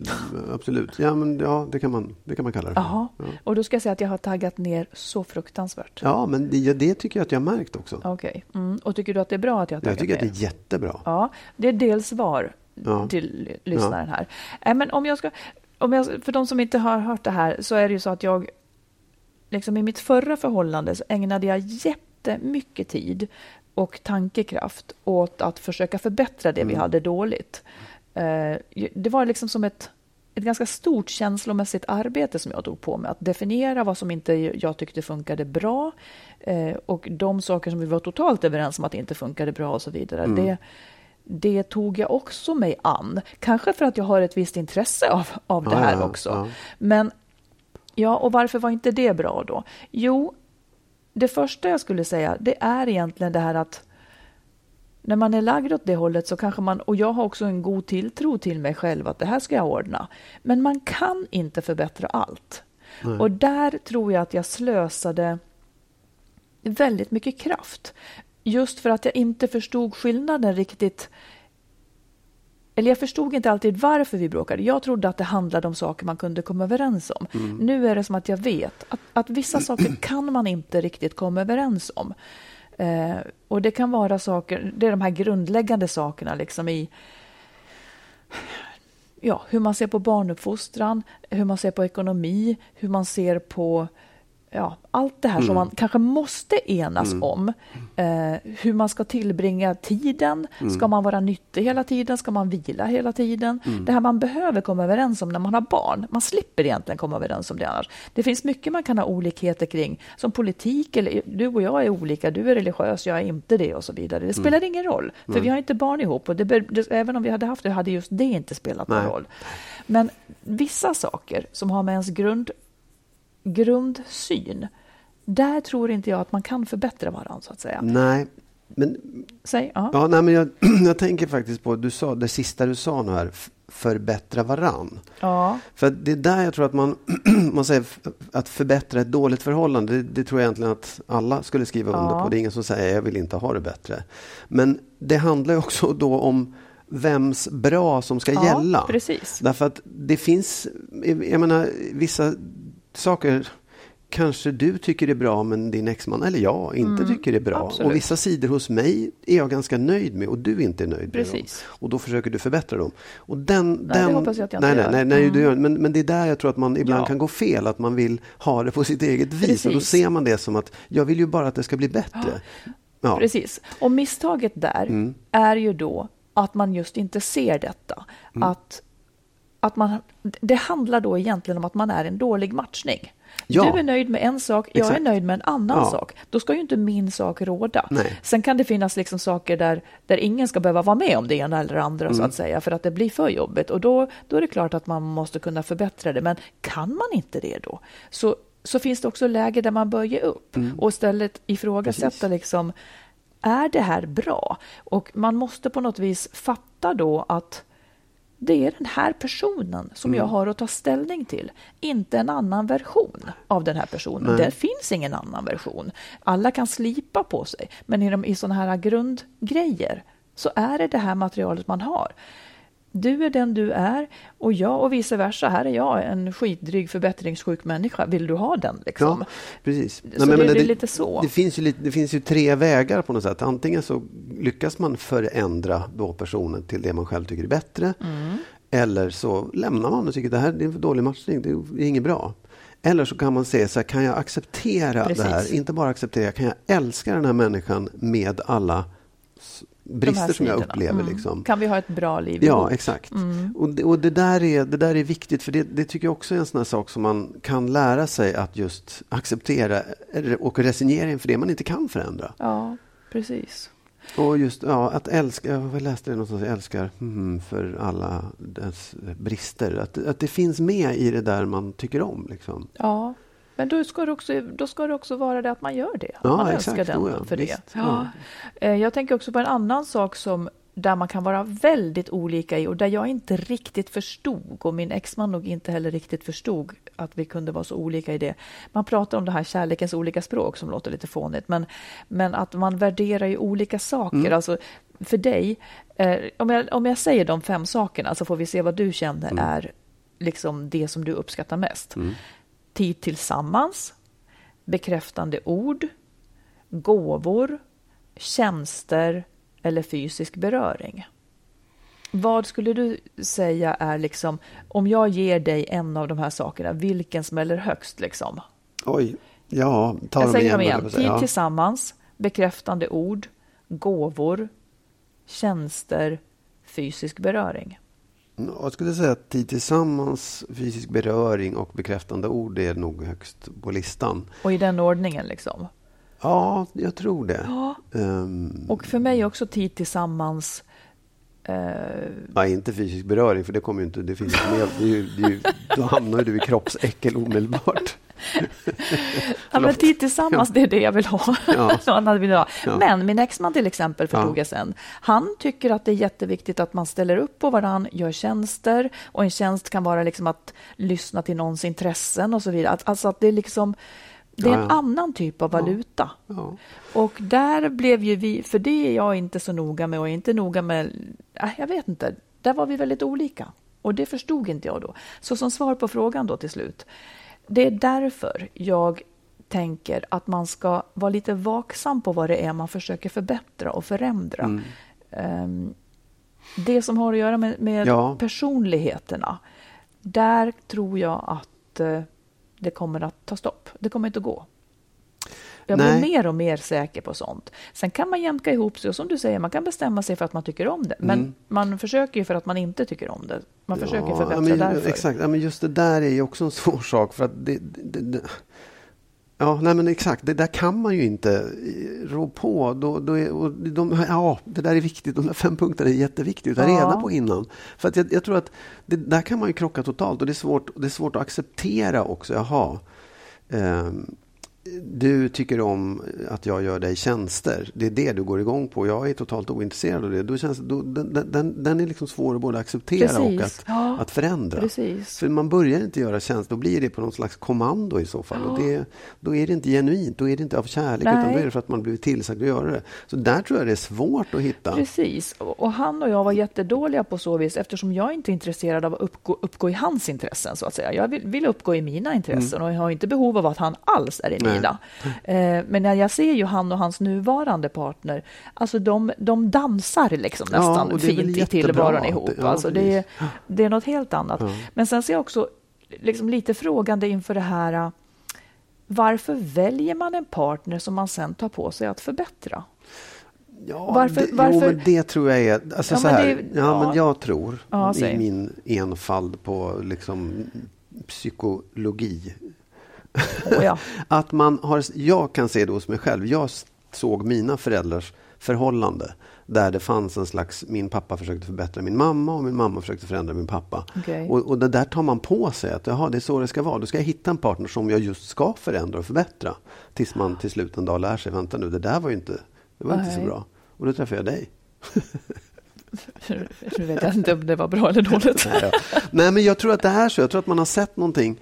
Speaker 3: absolut. Ja, men, ja det, kan man, det kan man kalla det för.
Speaker 2: Jaha. Ja. Och då ska jag säga att jag har taggat ner så fruktansvärt.
Speaker 3: Ja, men det, det tycker jag att jag har märkt också.
Speaker 2: Okej. Okay. Mm. Och tycker du att det är bra att jag har taggat
Speaker 3: ner? Jag tycker
Speaker 2: ner?
Speaker 3: att det är jättebra.
Speaker 2: Ja, det är dels svar ja. till lyssnaren här. Äh, men om jag ska, om jag, för de som inte har hört det här så är det ju så att jag liksom i mitt förra förhållande så ägnade jag jättemycket tid och tankekraft åt att försöka förbättra det mm. vi hade dåligt. Eh, det var liksom som ett, ett ganska stort känslomässigt arbete som jag tog på mig. Att definiera vad som inte jag tyckte funkade bra eh, och de saker som vi var totalt överens om att inte funkade bra och så vidare. Mm. Det, det tog jag också mig an. Kanske för att jag har ett visst intresse av, av det här ja, också. Ja. Men ja, och varför var inte det bra då? Jo, det första jag skulle säga, det är egentligen det här att när man är lagd åt det hållet så kanske man, och jag har också en god tilltro till mig själv att det här ska jag ordna. Men man kan inte förbättra allt. Nej. Och där tror jag att jag slösade väldigt mycket kraft. Just för att jag inte förstod skillnaden riktigt eller jag förstod inte alltid varför vi bråkade. Jag trodde att det handlade om saker man kunde komma överens om. Mm. Nu är det som att jag vet att, att vissa saker kan man inte riktigt komma överens om. Eh, och det kan vara saker, det är de här grundläggande sakerna liksom i ja, hur man ser på barnuppfostran, hur man ser på ekonomi, hur man ser på ja, allt det här mm. som man kanske måste enas mm. om. Eh, hur man ska tillbringa tiden. Mm. Ska man vara nyttig hela tiden? Ska man vila hela tiden? Mm. Det här man behöver komma överens om när man har barn. Man slipper egentligen komma överens om det annars. Det finns mycket man kan ha olikheter kring. Som politik, eller du och jag är olika. Du är religiös, jag är inte det och så vidare. Det mm. spelar ingen roll, för vi har inte barn ihop. Och det, det, även om vi hade haft det hade just det inte spelat någon roll. Men vissa saker som har med ens grund grundsyn, där tror inte jag att man kan förbättra varandra så att säga.
Speaker 3: Nej, men,
Speaker 2: Säg, ja.
Speaker 3: Ja, nej, men jag, jag tänker faktiskt på du sa, det sista du sa nu här, förbättra varann.
Speaker 2: Ja.
Speaker 3: För det är där jag tror att man, man säger att förbättra ett dåligt förhållande, det, det tror jag egentligen att alla skulle skriva under ja. på. Det är ingen som säger jag vill inte ha det bättre. Men det handlar också då om vems bra som ska
Speaker 2: ja,
Speaker 3: gälla.
Speaker 2: Precis.
Speaker 3: Därför att det finns, jag menar vissa saker kanske du tycker är bra men din exman eller jag inte mm, tycker är bra. Absolut. Och vissa sidor hos mig är jag ganska nöjd med och du inte är nöjd
Speaker 2: Precis.
Speaker 3: med dem. Och då försöker du förbättra dem. Och den,
Speaker 2: nej,
Speaker 3: den,
Speaker 2: det hoppas jag att jag
Speaker 3: nej,
Speaker 2: inte
Speaker 3: nej, nej, nej, mm. du gör, men, men det är där jag tror att man ibland ja. kan gå fel. Att man vill ha det på sitt eget vis. Precis. Och då ser man det som att jag vill ju bara att det ska bli bättre.
Speaker 2: Ja. Precis. Och misstaget där mm. är ju då att man just inte ser detta. Mm. Att att man, det handlar då egentligen om att man är en dålig matchning. Ja. Du är nöjd med en sak, jag Exakt. är nöjd med en annan ja. sak. Då ska ju inte min sak råda. Nej. Sen kan det finnas liksom saker där, där ingen ska behöva vara med om det ena eller det andra, mm. så att säga, för att det blir för jobbigt. Och då, då är det klart att man måste kunna förbättra det. Men kan man inte det då, så, så finns det också läge där man bör ge upp mm. och istället ifrågasätta liksom, är det här bra? Och man måste på något vis fatta då att det är den här personen som mm. jag har att ta ställning till, inte en annan version av den här personen. Nej. Det finns ingen annan version. Alla kan slipa på sig, men i, de, i sådana här grundgrejer så är det det här materialet man har. Du är den du är och jag och vice versa. Här är jag en skitdryg förbättringssjuk människa. Vill du ha den? Liksom?
Speaker 3: Ja, precis.
Speaker 2: Nej, men, det, det, är lite så.
Speaker 3: Det finns, ju, det finns ju tre vägar på något sätt. Antingen så lyckas man förändra då personen till det man själv tycker är bättre. Mm. Eller så lämnar man och tycker att det här är en dålig matchning, det är inget bra. Eller så kan man säga så här, kan jag acceptera Precis. det här? Inte bara acceptera, kan jag älska den här människan med alla brister som jag upplever. Mm. Liksom.
Speaker 2: Kan vi ha ett bra liv
Speaker 3: Ja, ihop? exakt. Mm. Och, det, och det, där är, det där är viktigt, för det, det, tycker jag också är en sån sak som man kan lära sig att just acceptera och resignera inför det man inte kan förändra.
Speaker 2: Ja, precis.
Speaker 3: Och just ja, att älska, jag läste det någonstans, jag älskar mm, för alla dess brister. Att, att det finns med i det där man tycker om. Liksom.
Speaker 2: Ja. Men då ska, det också, då ska det också vara det att man gör det. Ja, man exakt, älskar den ja, för visst, det. Ja. Eh, jag tänker också på en annan sak som där man kan vara väldigt olika i och där jag inte riktigt förstod och min exman nog inte heller riktigt förstod att vi kunde vara så olika i det. Man pratar om det här kärlekens olika språk som låter lite fånigt, men, men att man värderar ju olika saker. Mm. Alltså, för dig, eh, om, jag, om jag säger de fem sakerna så får vi se vad du känner mm. är liksom det som du uppskattar mest. Mm tid tillsammans, bekräftande ord, gåvor, tjänster eller fysisk beröring. Vad skulle du säga är liksom, om jag ger dig en av de här sakerna, vilken smäller högst liksom?
Speaker 3: Oj, ja, ta
Speaker 2: jag
Speaker 3: dem igen.
Speaker 2: Dem igen. Tid ja. tillsammans, bekräftande ord, gåvor, tjänster, fysisk beröring.
Speaker 3: Jag skulle säga att tid tillsammans, fysisk beröring och bekräftande ord är nog högst på listan.
Speaker 2: Och i den ordningen liksom?
Speaker 3: Ja, jag tror det. Ja.
Speaker 2: Um, och för mig också tid tillsammans.
Speaker 3: Uh... Ja, inte fysisk beröring, för det kommer ju inte... Det finns med, det är det är då hamnar du i kroppsäckel omedelbart
Speaker 2: ja, men tid tillsammans, det är det jag vill ha. Ja. ja. Men min exman till exempel, förstod jag sen, han tycker att det är jätteviktigt att man ställer upp på varann, gör tjänster och en tjänst kan vara liksom att lyssna till någons intressen och så vidare. Alltså att det är liksom det är en ja, ja. annan typ av valuta. Ja, och där blev ju vi, för det är jag inte så noga med och är inte noga med, jag vet inte, där var vi väldigt olika. Och det förstod inte jag då. Så som svar på frågan då till slut, det är därför jag tänker att man ska vara lite vaksam på vad det är man försöker förbättra och förändra. Mm. Um, det som har att göra med, med ja. personligheterna, där tror jag att uh, det kommer att ta stopp. Det kommer inte att gå. Jag blir Nej. mer och mer säker på sånt. Sen kan man jämka ihop sig och som du säger, man kan bestämma sig för att man tycker om det. Men mm. man försöker ju för att man inte tycker om det. Man ja, försöker förbättra
Speaker 3: men,
Speaker 2: därför.
Speaker 3: Exakt, ja, men just det där är ju också en svår sak. För att det, det, det, Ja, nej men exakt. Det där kan man ju inte rå på. Då, då är, och de, ja, det där är viktigt. De där fem punkterna är jätteviktigt att ta reda på innan. För att jag, jag, tror att det, där kan man ju krocka totalt och det är svårt, det är svårt att acceptera också. Jaha. Um, du tycker om att jag gör dig tjänster. Det är det du går igång på. Jag är totalt ointresserad av det. Då känns, då, den, den, den är liksom svår att både acceptera Precis. och att, ja. att förändra.
Speaker 2: Precis.
Speaker 3: För man börjar inte göra tjänster, då blir det på någon slags kommando i så fall. Ja. Och det, då är det inte genuint, då är det inte av kärlek, Nej. utan då är det för att man blivit tillsagd att göra det. Så där tror jag det är svårt att hitta.
Speaker 2: Precis. Och han och jag var jättedåliga på så vis, eftersom jag inte är intresserad av att uppgå, uppgå i hans intressen, så att säga. Jag vill, vill uppgå i mina intressen mm. och jag har inte behov av att han alls är i mina Frida. Eh, men när jag ser ju han och hans nuvarande partner, alltså de, de dansar liksom nästan ja, fint i tillvaron ihop. Ja, alltså det, är, det är något helt annat. Ja. Men sen ser jag också liksom lite frågande inför det här, varför väljer man en partner som man sen tar på sig att förbättra?
Speaker 3: Ja, varför, det, varför? Jo, men det tror jag är... Alltså ja, så här, det, ja, ja, men jag tror ja, i min enfald på liksom psykologi oh, ja. att man har... Jag kan se det hos mig själv. Jag såg mina föräldrars förhållande där det fanns en slags, min pappa försökte förbättra min mamma och min mamma försökte förändra min pappa. Okay. Och, och det där tar man på sig, att jaha, det är så det ska vara. Då ska jag hitta en partner som jag just ska förändra och förbättra. Tills man till slut en dag lär sig, vänta nu, det där var ju inte, det var inte så bra. Och då träffade jag dig.
Speaker 2: nu vet jag inte om det var bra eller dåligt.
Speaker 3: Nej, ja. Nej, men jag tror att det är så. Jag tror att man har sett någonting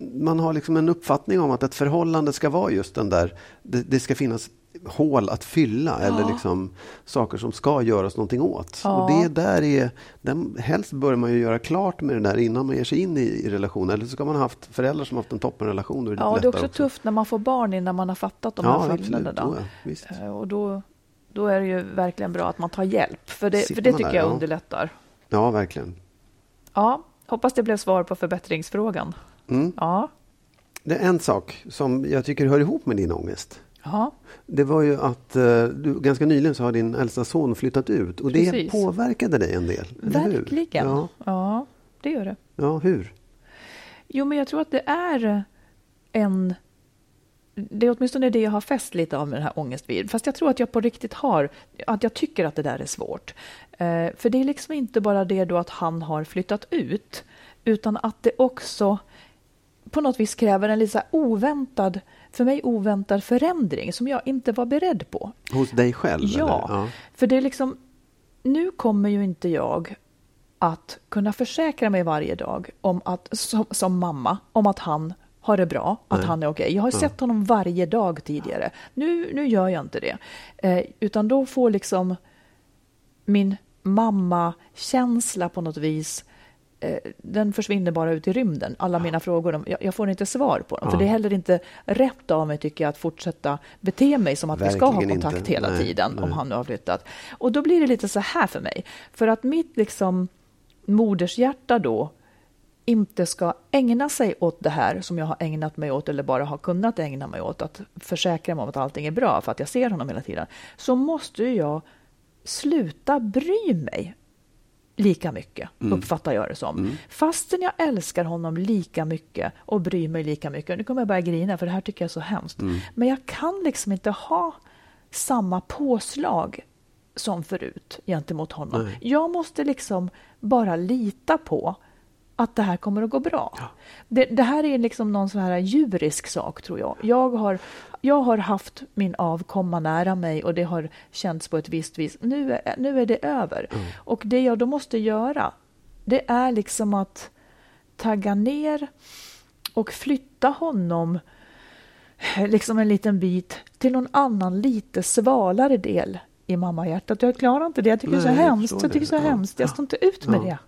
Speaker 3: man har liksom en uppfattning om att ett förhållande ska vara just den där, det, det ska finnas hål att fylla ja. eller liksom saker som ska göras någonting åt. Ja. Och det där är, den, helst bör man ju göra klart med det där innan man ger sig in i, i relationen. Eller så ska man ha haft föräldrar som haft en toppenrelation. Då är det
Speaker 2: ja, det är också, också, tufft när man får barn innan man har fattat de ja, här skillnaderna. Ja, och då, då är det ju verkligen bra att man tar hjälp, för det, för det tycker där, jag underlättar.
Speaker 3: Ja, verkligen.
Speaker 2: Ja, hoppas det blev svar på förbättringsfrågan. Mm. Ja.
Speaker 3: Det är en sak som jag tycker hör ihop med din ångest.
Speaker 2: Aha.
Speaker 3: Det var ju att uh, du, ganska nyligen så har din äldsta son flyttat ut och Precis. det påverkade dig en del.
Speaker 2: Verkligen. Ja. ja, det gör det.
Speaker 3: Ja, hur?
Speaker 2: Jo, men jag tror att det är en... Det är åtminstone det jag har fäst lite av med den här ångest vid. Fast jag tror att jag på riktigt har, att jag tycker att det där är svårt. Uh, för det är liksom inte bara det då att han har flyttat ut, utan att det också på något vis kräver en lite oväntad för mig oväntad förändring som jag inte var beredd på.
Speaker 3: Hos dig själv?
Speaker 2: Ja, ja, för det är liksom, nu kommer ju inte jag att kunna försäkra mig varje dag om att, som, som mamma om att han har det bra, att Nej. han är okej. Okay. Jag har ja. sett honom varje dag tidigare. Nu, nu gör jag inte det. Eh, utan då får liksom min mamma-känsla på något vis den försvinner bara ut i rymden. Alla mina frågor, jag, får inte svar på dem. Ja. För det är heller inte rätt av mig, tycker jag, att fortsätta bete mig som att Verkligen vi ska ha kontakt inte. hela nej, tiden, nej. om han nu har flyttat. Och då blir det lite så här för mig. För att mitt liksom modershjärta då inte ska ägna sig åt det här som jag har ägnat mig åt eller bara har kunnat ägna mig åt, att försäkra mig om att allting är bra för att jag ser honom hela tiden, så måste jag sluta bry mig lika mycket, mm. uppfattar jag det som. Mm. Fastän jag älskar honom lika mycket och bryr mig lika mycket. Nu kommer jag börja grina, för det här tycker jag är så hemskt. Mm. Men jag kan liksom inte ha samma påslag som förut gentemot honom. Nej. Jag måste liksom bara lita på att det här kommer att gå bra. Ja. Det, det, här är liksom någon sån här djurisk sak, tror jag. Jag har, jag har haft min avkomma nära mig och det har känts på ett visst vis. Nu är, nu är det över. Mm. Och det jag då måste göra, det är liksom att tagga ner och flytta honom liksom en liten bit till någon annan lite svalare del i mammahjärtat. Jag klarar inte det. Jag tycker Nej, det är så hemskt. Jag, tycker det så ja. hemskt. Jag står inte ut med ja.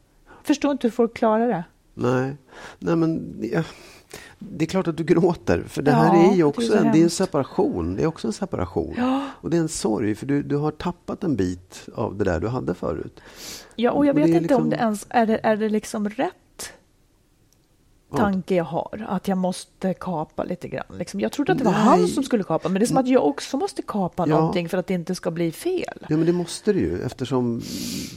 Speaker 2: det förstår inte hur folk klarar det.
Speaker 3: Nej, Nej men ja, det är klart att du gråter. För det ja, här är ju också är en, det är en separation. Det är också en separation. Ja. Och det är en sorg, för du, du har tappat en bit av det där du hade förut.
Speaker 2: Ja, och jag vet inte liksom... om det ens är det, är det liksom rätt tanke jag har, att jag måste kapa lite grann. Liksom. Jag trodde att det var Nej. han som skulle kapa, men det är som att jag också måste kapa ja. någonting för att det inte ska bli fel.
Speaker 3: Ja, men det måste det ju eftersom,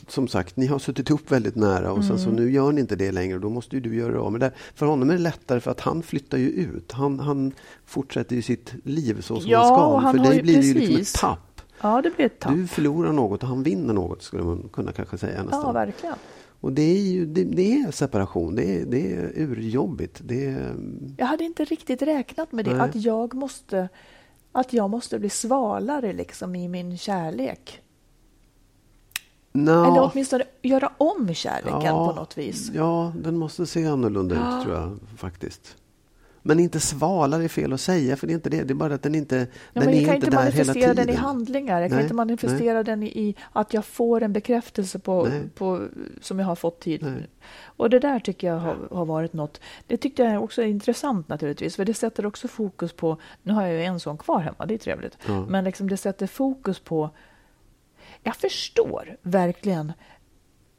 Speaker 3: som sagt, ni har suttit ihop väldigt nära och mm. sen så mm. nu gör ni inte det längre. Då måste ju du göra av med det. För honom är det lättare för att han flyttar ju ut. Han, han fortsätter ju sitt liv så som ja, han ska. För dig blir det ju liksom ett tapp.
Speaker 2: Ja, det blir ett tapp.
Speaker 3: Du förlorar något och han vinner något, skulle man kunna kanske säga nästan.
Speaker 2: Ja, verkligen.
Speaker 3: Och det är ju det, det är separation, det är, det är urjobbigt. Det är...
Speaker 2: Jag hade inte riktigt räknat med det, Nej. att jag måste att jag måste bli svalare liksom i min kärlek. No. Eller åtminstone göra om kärleken ja, på något vis.
Speaker 3: Ja, den måste se annorlunda ja. ut tror jag faktiskt. Men inte svalare är fel att säga, för det är inte det. Det är bara att den inte, ja, den är inte där hela tiden. Jag kan inte manifestera den
Speaker 2: i handlingar. Jag kan inte manifestera nej. den i att jag får en bekräftelse på, på, som jag har fått tid. Och det där tycker jag har, har, varit något. Det tyckte jag också är intressant naturligtvis, för det sätter också fokus på, nu har jag ju en sån kvar hemma, det är trevligt, ja. men liksom det sätter fokus på, jag förstår verkligen,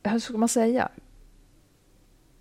Speaker 2: hur ska man säga,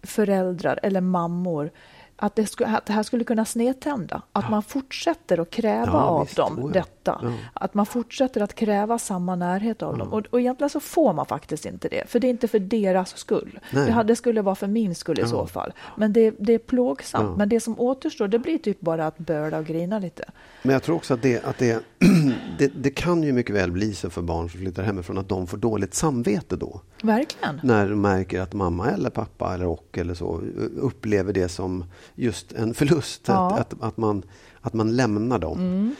Speaker 2: föräldrar eller mammor att det, skulle, att det här skulle kunna snedtända. Att ja. man fortsätter att kräva ja, av visst, dem detta. Ja. Att man fortsätter att kräva samma närhet av dem. Och, och egentligen så får man faktiskt inte det. För det är inte för deras skull. Det, det, skulle vara för min skull i så fall. Men det, det är plågsamt. Men det som återstår, det blir typ bara att böla och grina lite.
Speaker 3: Men jag tror också att det, att det, det, det kan ju mycket väl bli så för barn som flyttar hemifrån att de får dåligt samvete då.
Speaker 2: Verkligen.
Speaker 3: När de märker att mamma eller pappa eller och eller så upplever det som just en förlust. Ja. Att, att, att, man, att man lämnar dem. Mm.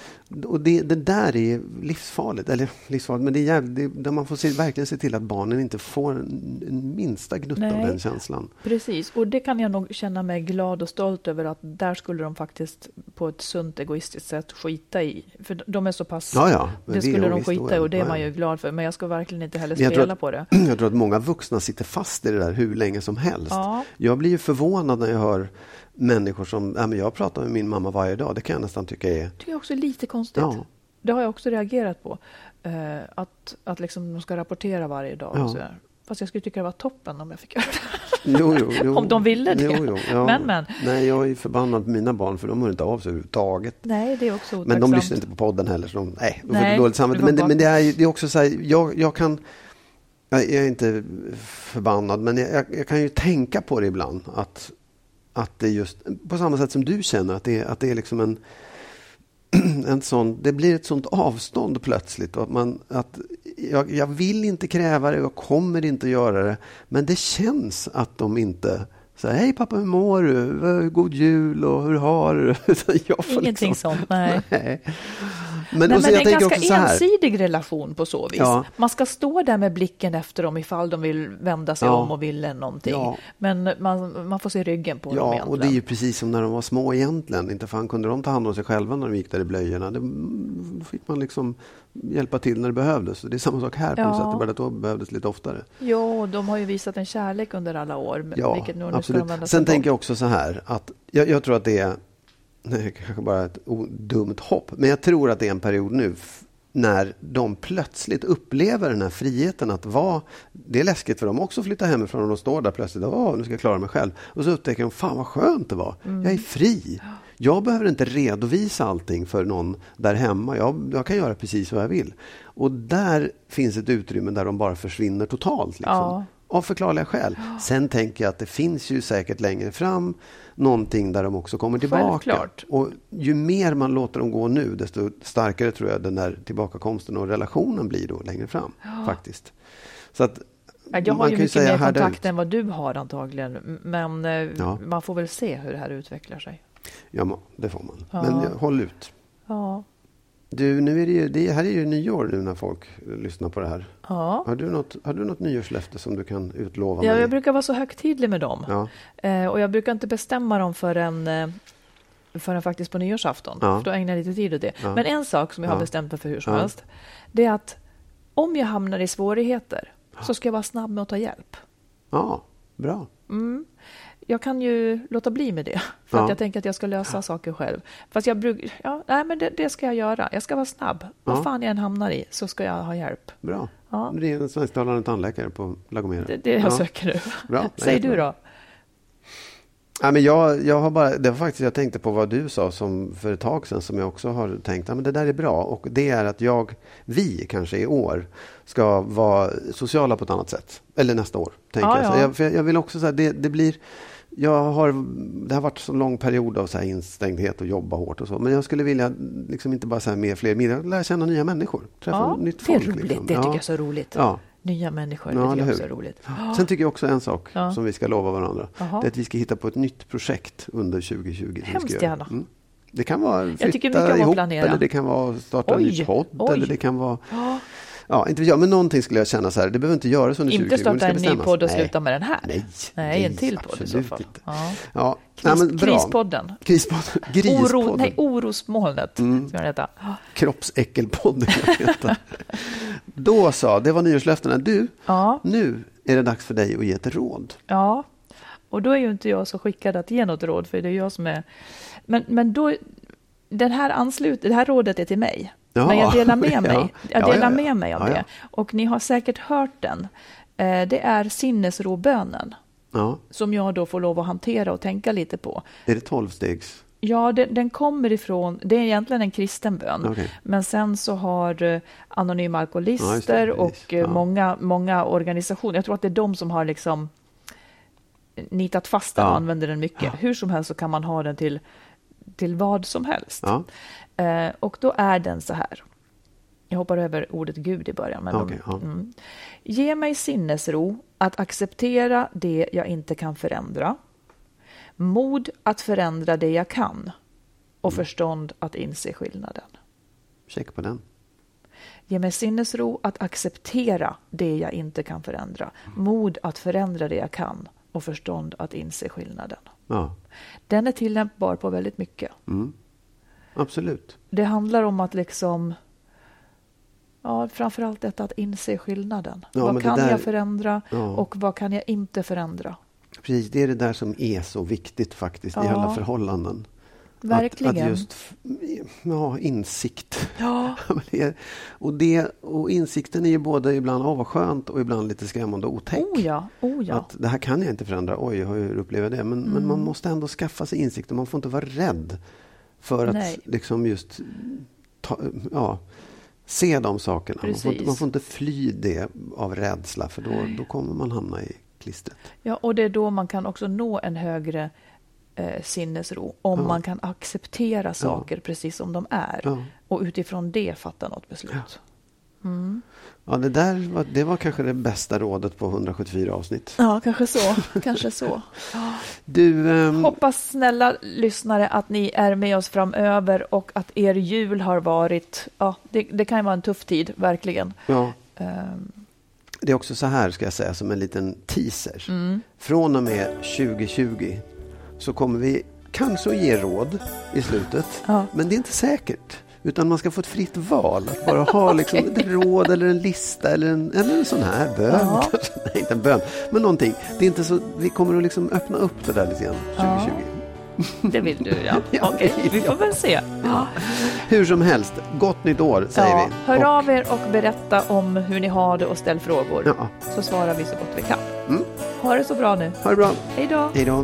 Speaker 3: Och det, det, där är livsfarligt. Eller livsfarligt, men det är jävligt, det, man får se, verkligen se till att barnen inte får en, en minsta gnutta av den känslan.
Speaker 2: Precis, och det kan jag nog känna mig glad och stolt över att där skulle de faktiskt på ett sunt egoistiskt sätt skita i. För de är så pass...
Speaker 3: Ja, ja,
Speaker 2: det skulle de skita i och det är man ju glad för. Men jag ska verkligen inte heller spela att, på det.
Speaker 3: Jag tror att många vuxna sitter fast i det där hur länge som helst. Ja. Jag blir ju förvånad när jag hör människor som, ja, men jag pratar med min mamma varje dag, det kan jag nästan tycka är...
Speaker 2: Det är också lite konstigt. Ja. Det har jag också reagerat på. Uh, att att liksom de ska rapportera varje dag. Ja. Och så där. Fast jag skulle tycka det var toppen om jag fick göra det.
Speaker 3: Jo, jo, jo.
Speaker 2: om de ville det.
Speaker 3: Ja. Men, men. Nej, jag är förbannad på mina barn för de hör inte av sig överhuvudtaget.
Speaker 2: Nej, det är också otacksamt.
Speaker 3: Men de lyssnar inte på podden heller, så de, nej, de nej, får dåligt samvete. Men, det, men det, är, det är också så här, jag, jag kan... Jag är inte förbannad, men jag, jag, kan ju tänka på det ibland. Att att det just, på samma sätt som du känner, att det, att det är liksom en, en sån, det blir ett sånt avstånd plötsligt. Att man, att jag, jag vill inte kräva det, jag kommer inte att göra det. Men det känns att de inte så hej pappa, hur mår du? God jul och hur har du
Speaker 2: Ingenting liksom, sånt, nej. nej. Men, Nej, men det är en ganska ensidig relation på så vis. Ja. Man ska stå där med blicken efter dem ifall de vill vända sig ja. om och vill någonting. Ja. Men man, man får se ryggen på
Speaker 3: ja,
Speaker 2: dem
Speaker 3: egentligen. och det är ju precis som när de var små egentligen. Inte fan kunde de ta hand om sig själva när de gick där i blöjorna. Det fick man liksom hjälpa till när det behövdes. Det är samma sak här på ja. något sätt. Bara att då behövdes lite oftare.
Speaker 2: Ja, de har ju visat en kärlek under alla år. Ja, vilket nu absolut.
Speaker 3: Sen tänker jag också så här att jag, jag tror att det är det är kanske bara ett dumt hopp, men jag tror att det är en period nu när de plötsligt upplever den här friheten att vara... Det är läskigt för dem också att flytta hemifrån och de står där plötsligt och nu ska jag klara mig själv. Och så upptäcker de, fan vad skönt det var. Mm. Jag är fri. Jag behöver inte redovisa allting för någon där hemma. Jag, jag, kan göra precis vad jag vill. Och där finns ett utrymme där de bara försvinner totalt. Liksom. Ja. Av förklarliga skäl. Sen tänker jag att det finns ju säkert längre fram någonting där de också kommer tillbaka. Självklart. Och ju mer man låter dem gå nu, desto starkare tror jag den där tillbakakomsten och relationen blir då längre fram. Ja. faktiskt. Så att,
Speaker 2: jag har ju mycket mer kontakt än vad du har antagligen. Men eh, ja. man får väl se hur det här utvecklar sig.
Speaker 3: Ja, det får man. Ja. Men håll ut. Ja. Du, nu är det, ju, det här är ju nyår nu när folk lyssnar på det här. Ja. Har, du något, har du något nyårslöfte som du kan utlova?
Speaker 2: Ja,
Speaker 3: mig?
Speaker 2: jag brukar vara så högtidlig med dem. Ja. Eh, och jag brukar inte bestämma dem förrän, eh, förrän faktiskt på nyårsafton. Ja. För då ägnar jag lite tid åt det. Ja. Men en sak som jag har bestämt mig för hur som helst. Det är att om jag hamnar i svårigheter så ska jag vara snabb med att ta hjälp.
Speaker 3: Ja, bra.
Speaker 2: Mm jag kan ju låta bli med det, för ja. att jag tänker att jag ska lösa saker själv. Fast jag brukar, ja, nej men det, det, ska jag göra. Jag ska vara snabb. Ja. Vad fan jag än hamnar i så ska jag ha hjälp.
Speaker 3: Bra. Ja. Det är en svensktalande tandläkare på Lagomera.
Speaker 2: Det är det jag ja. söker nu. Bra. Säg du då.
Speaker 3: Ja, men jag, jag har bara, det var faktiskt jag tänkte på vad du sa som för ett tag sedan som jag också har tänkt, ja, men det där är bra. Och det är att jag, vi kanske i år, ska vara sociala på ett annat sätt. Eller nästa år, tänker ja, jag. jag. jag. vill också säga, det, det blir jag har, det har varit så lång period av så här instängdhet och jobba hårt och så. Men jag skulle vilja, liksom inte bara säga mer fler middagar, lära känna nya människor. Träffa
Speaker 2: ja,
Speaker 3: nytt folk.
Speaker 2: Det är roligt, liksom. det tycker jag är så roligt. Ja. Nya människor, ja, det tycker jag också är roligt.
Speaker 3: Sen tycker jag också en sak som vi ska lova varandra. Aha. Det är att vi ska hitta på ett nytt projekt under 2020.
Speaker 2: Hemskt gärna. Mm.
Speaker 3: Det kan vara flytta ihop, eller det kan vara starta Oj. en ny podd, Oj. eller det kan vara Ja, inte jag, men någonting skulle jag känna så här, det behöver inte göras under 2020.
Speaker 2: Inte starta en ny podd och sluta med den här? Nej. Nej, en till podd i så fall. Inte. Ja.
Speaker 3: Ja.
Speaker 2: Kris, nej, men Krispodden.
Speaker 3: Krispodden. Grispodden.
Speaker 2: Oro, nej, orosmolnet mm. ska den heta.
Speaker 3: Kroppsäckelpodden. Då sa, det var nyårslöftena. Du, ja. nu är det dags för dig att ge ett råd.
Speaker 2: Ja, och då är ju inte jag så skickad att ge något råd, för det är jag som är... Men, men då, den här anslut, det här rådet är till mig. Ja. Men jag delar med mig, jag delar med mig av det. Och ni har säkert hört den. Eh, det är sinnesrobönen. ja. som jag då får lov att hantera och tänka lite på.
Speaker 3: Är det tolvstegs?
Speaker 2: Ja, den, den, kommer ifrån, det är egentligen en kristen bön, okay. men sen så har uh, Anonyma Alkoholister ja, och uh, ja. många, många organisationer, jag tror att det är de som har liksom nitat fast den och använder den mycket. Hur som helst så kan man ha den till, till vad som helst. Uh, och då är den så här. Jag hoppar över ordet Gud i början. Men okay, de, mm. Ge mig sinnesro att acceptera det jag inte kan förändra mod att förändra det jag kan och mm. förstånd att inse skillnaden.
Speaker 3: Check på den.
Speaker 2: Ge mig sinnesro att acceptera det jag inte kan förändra. Mod att förändra det jag kan och förstånd att inse skillnaden. Ja. Den är tillämpbar på väldigt mycket. Mm.
Speaker 3: Absolut.
Speaker 2: Det handlar om att liksom Ja, framförallt detta att inse skillnaden. Ja, vad kan där... jag förändra ja. och vad kan jag inte förändra?
Speaker 3: Precis, det är det där som är så viktigt faktiskt i alla förhållanden.
Speaker 2: Verkligen.
Speaker 3: Att, att just, ja, insikt. Ja. och, det, och insikten är ju både ibland avskönt och ibland lite skrämmande och otäck.
Speaker 2: Oh ja, oh ja.
Speaker 3: Att det här kan jag inte förändra. Oj, hur upplever jag det? Men, mm. men man måste ändå skaffa sig insikt och man får inte vara rädd för att liksom just ta, ja, se de sakerna. Man får, inte, man får, inte, fly det av rädsla för då, då kommer man hamna i klistret.
Speaker 2: Ja, och det är då man kan också nå en högre eh, sinnesro. Om ja. man kan acceptera saker ja. precis som de är. Ja. Och utifrån det fatta något beslut.
Speaker 3: Mm. Ja, det där var, det var kanske det bästa rådet på 174 avsnitt.
Speaker 2: Ja, kanske så. kanske så.
Speaker 3: Du, um...
Speaker 2: Hoppas snälla lyssnare att ni är med oss framöver och att er jul har varit... Ja, det, det kan ju vara en tuff tid, verkligen. Ja. Um...
Speaker 3: Det är också så här, ska jag säga, som en liten teaser. Mm. Från och med 2020 så kommer vi kanske att ge råd i slutet. Ja. Men det är inte säkert. Utan man ska få ett fritt val. Att bara ha liksom ett råd eller en lista eller en, eller en sån här bön. Ja. Nej, inte en bön, men någonting. Det är inte så, vi kommer att liksom öppna upp det där lite grann 2020. Ja.
Speaker 2: Det vill du, ja. ja Okej, vi får väl se.
Speaker 3: Hur som helst, gott nytt år säger vi.
Speaker 2: Hör och... av er och berätta om hur ni har det och ställ frågor. Så svarar vi så gott vi kan. Mm. Ha det så bra nu.
Speaker 3: Ha det bra.
Speaker 2: Hej då.
Speaker 3: Hej då.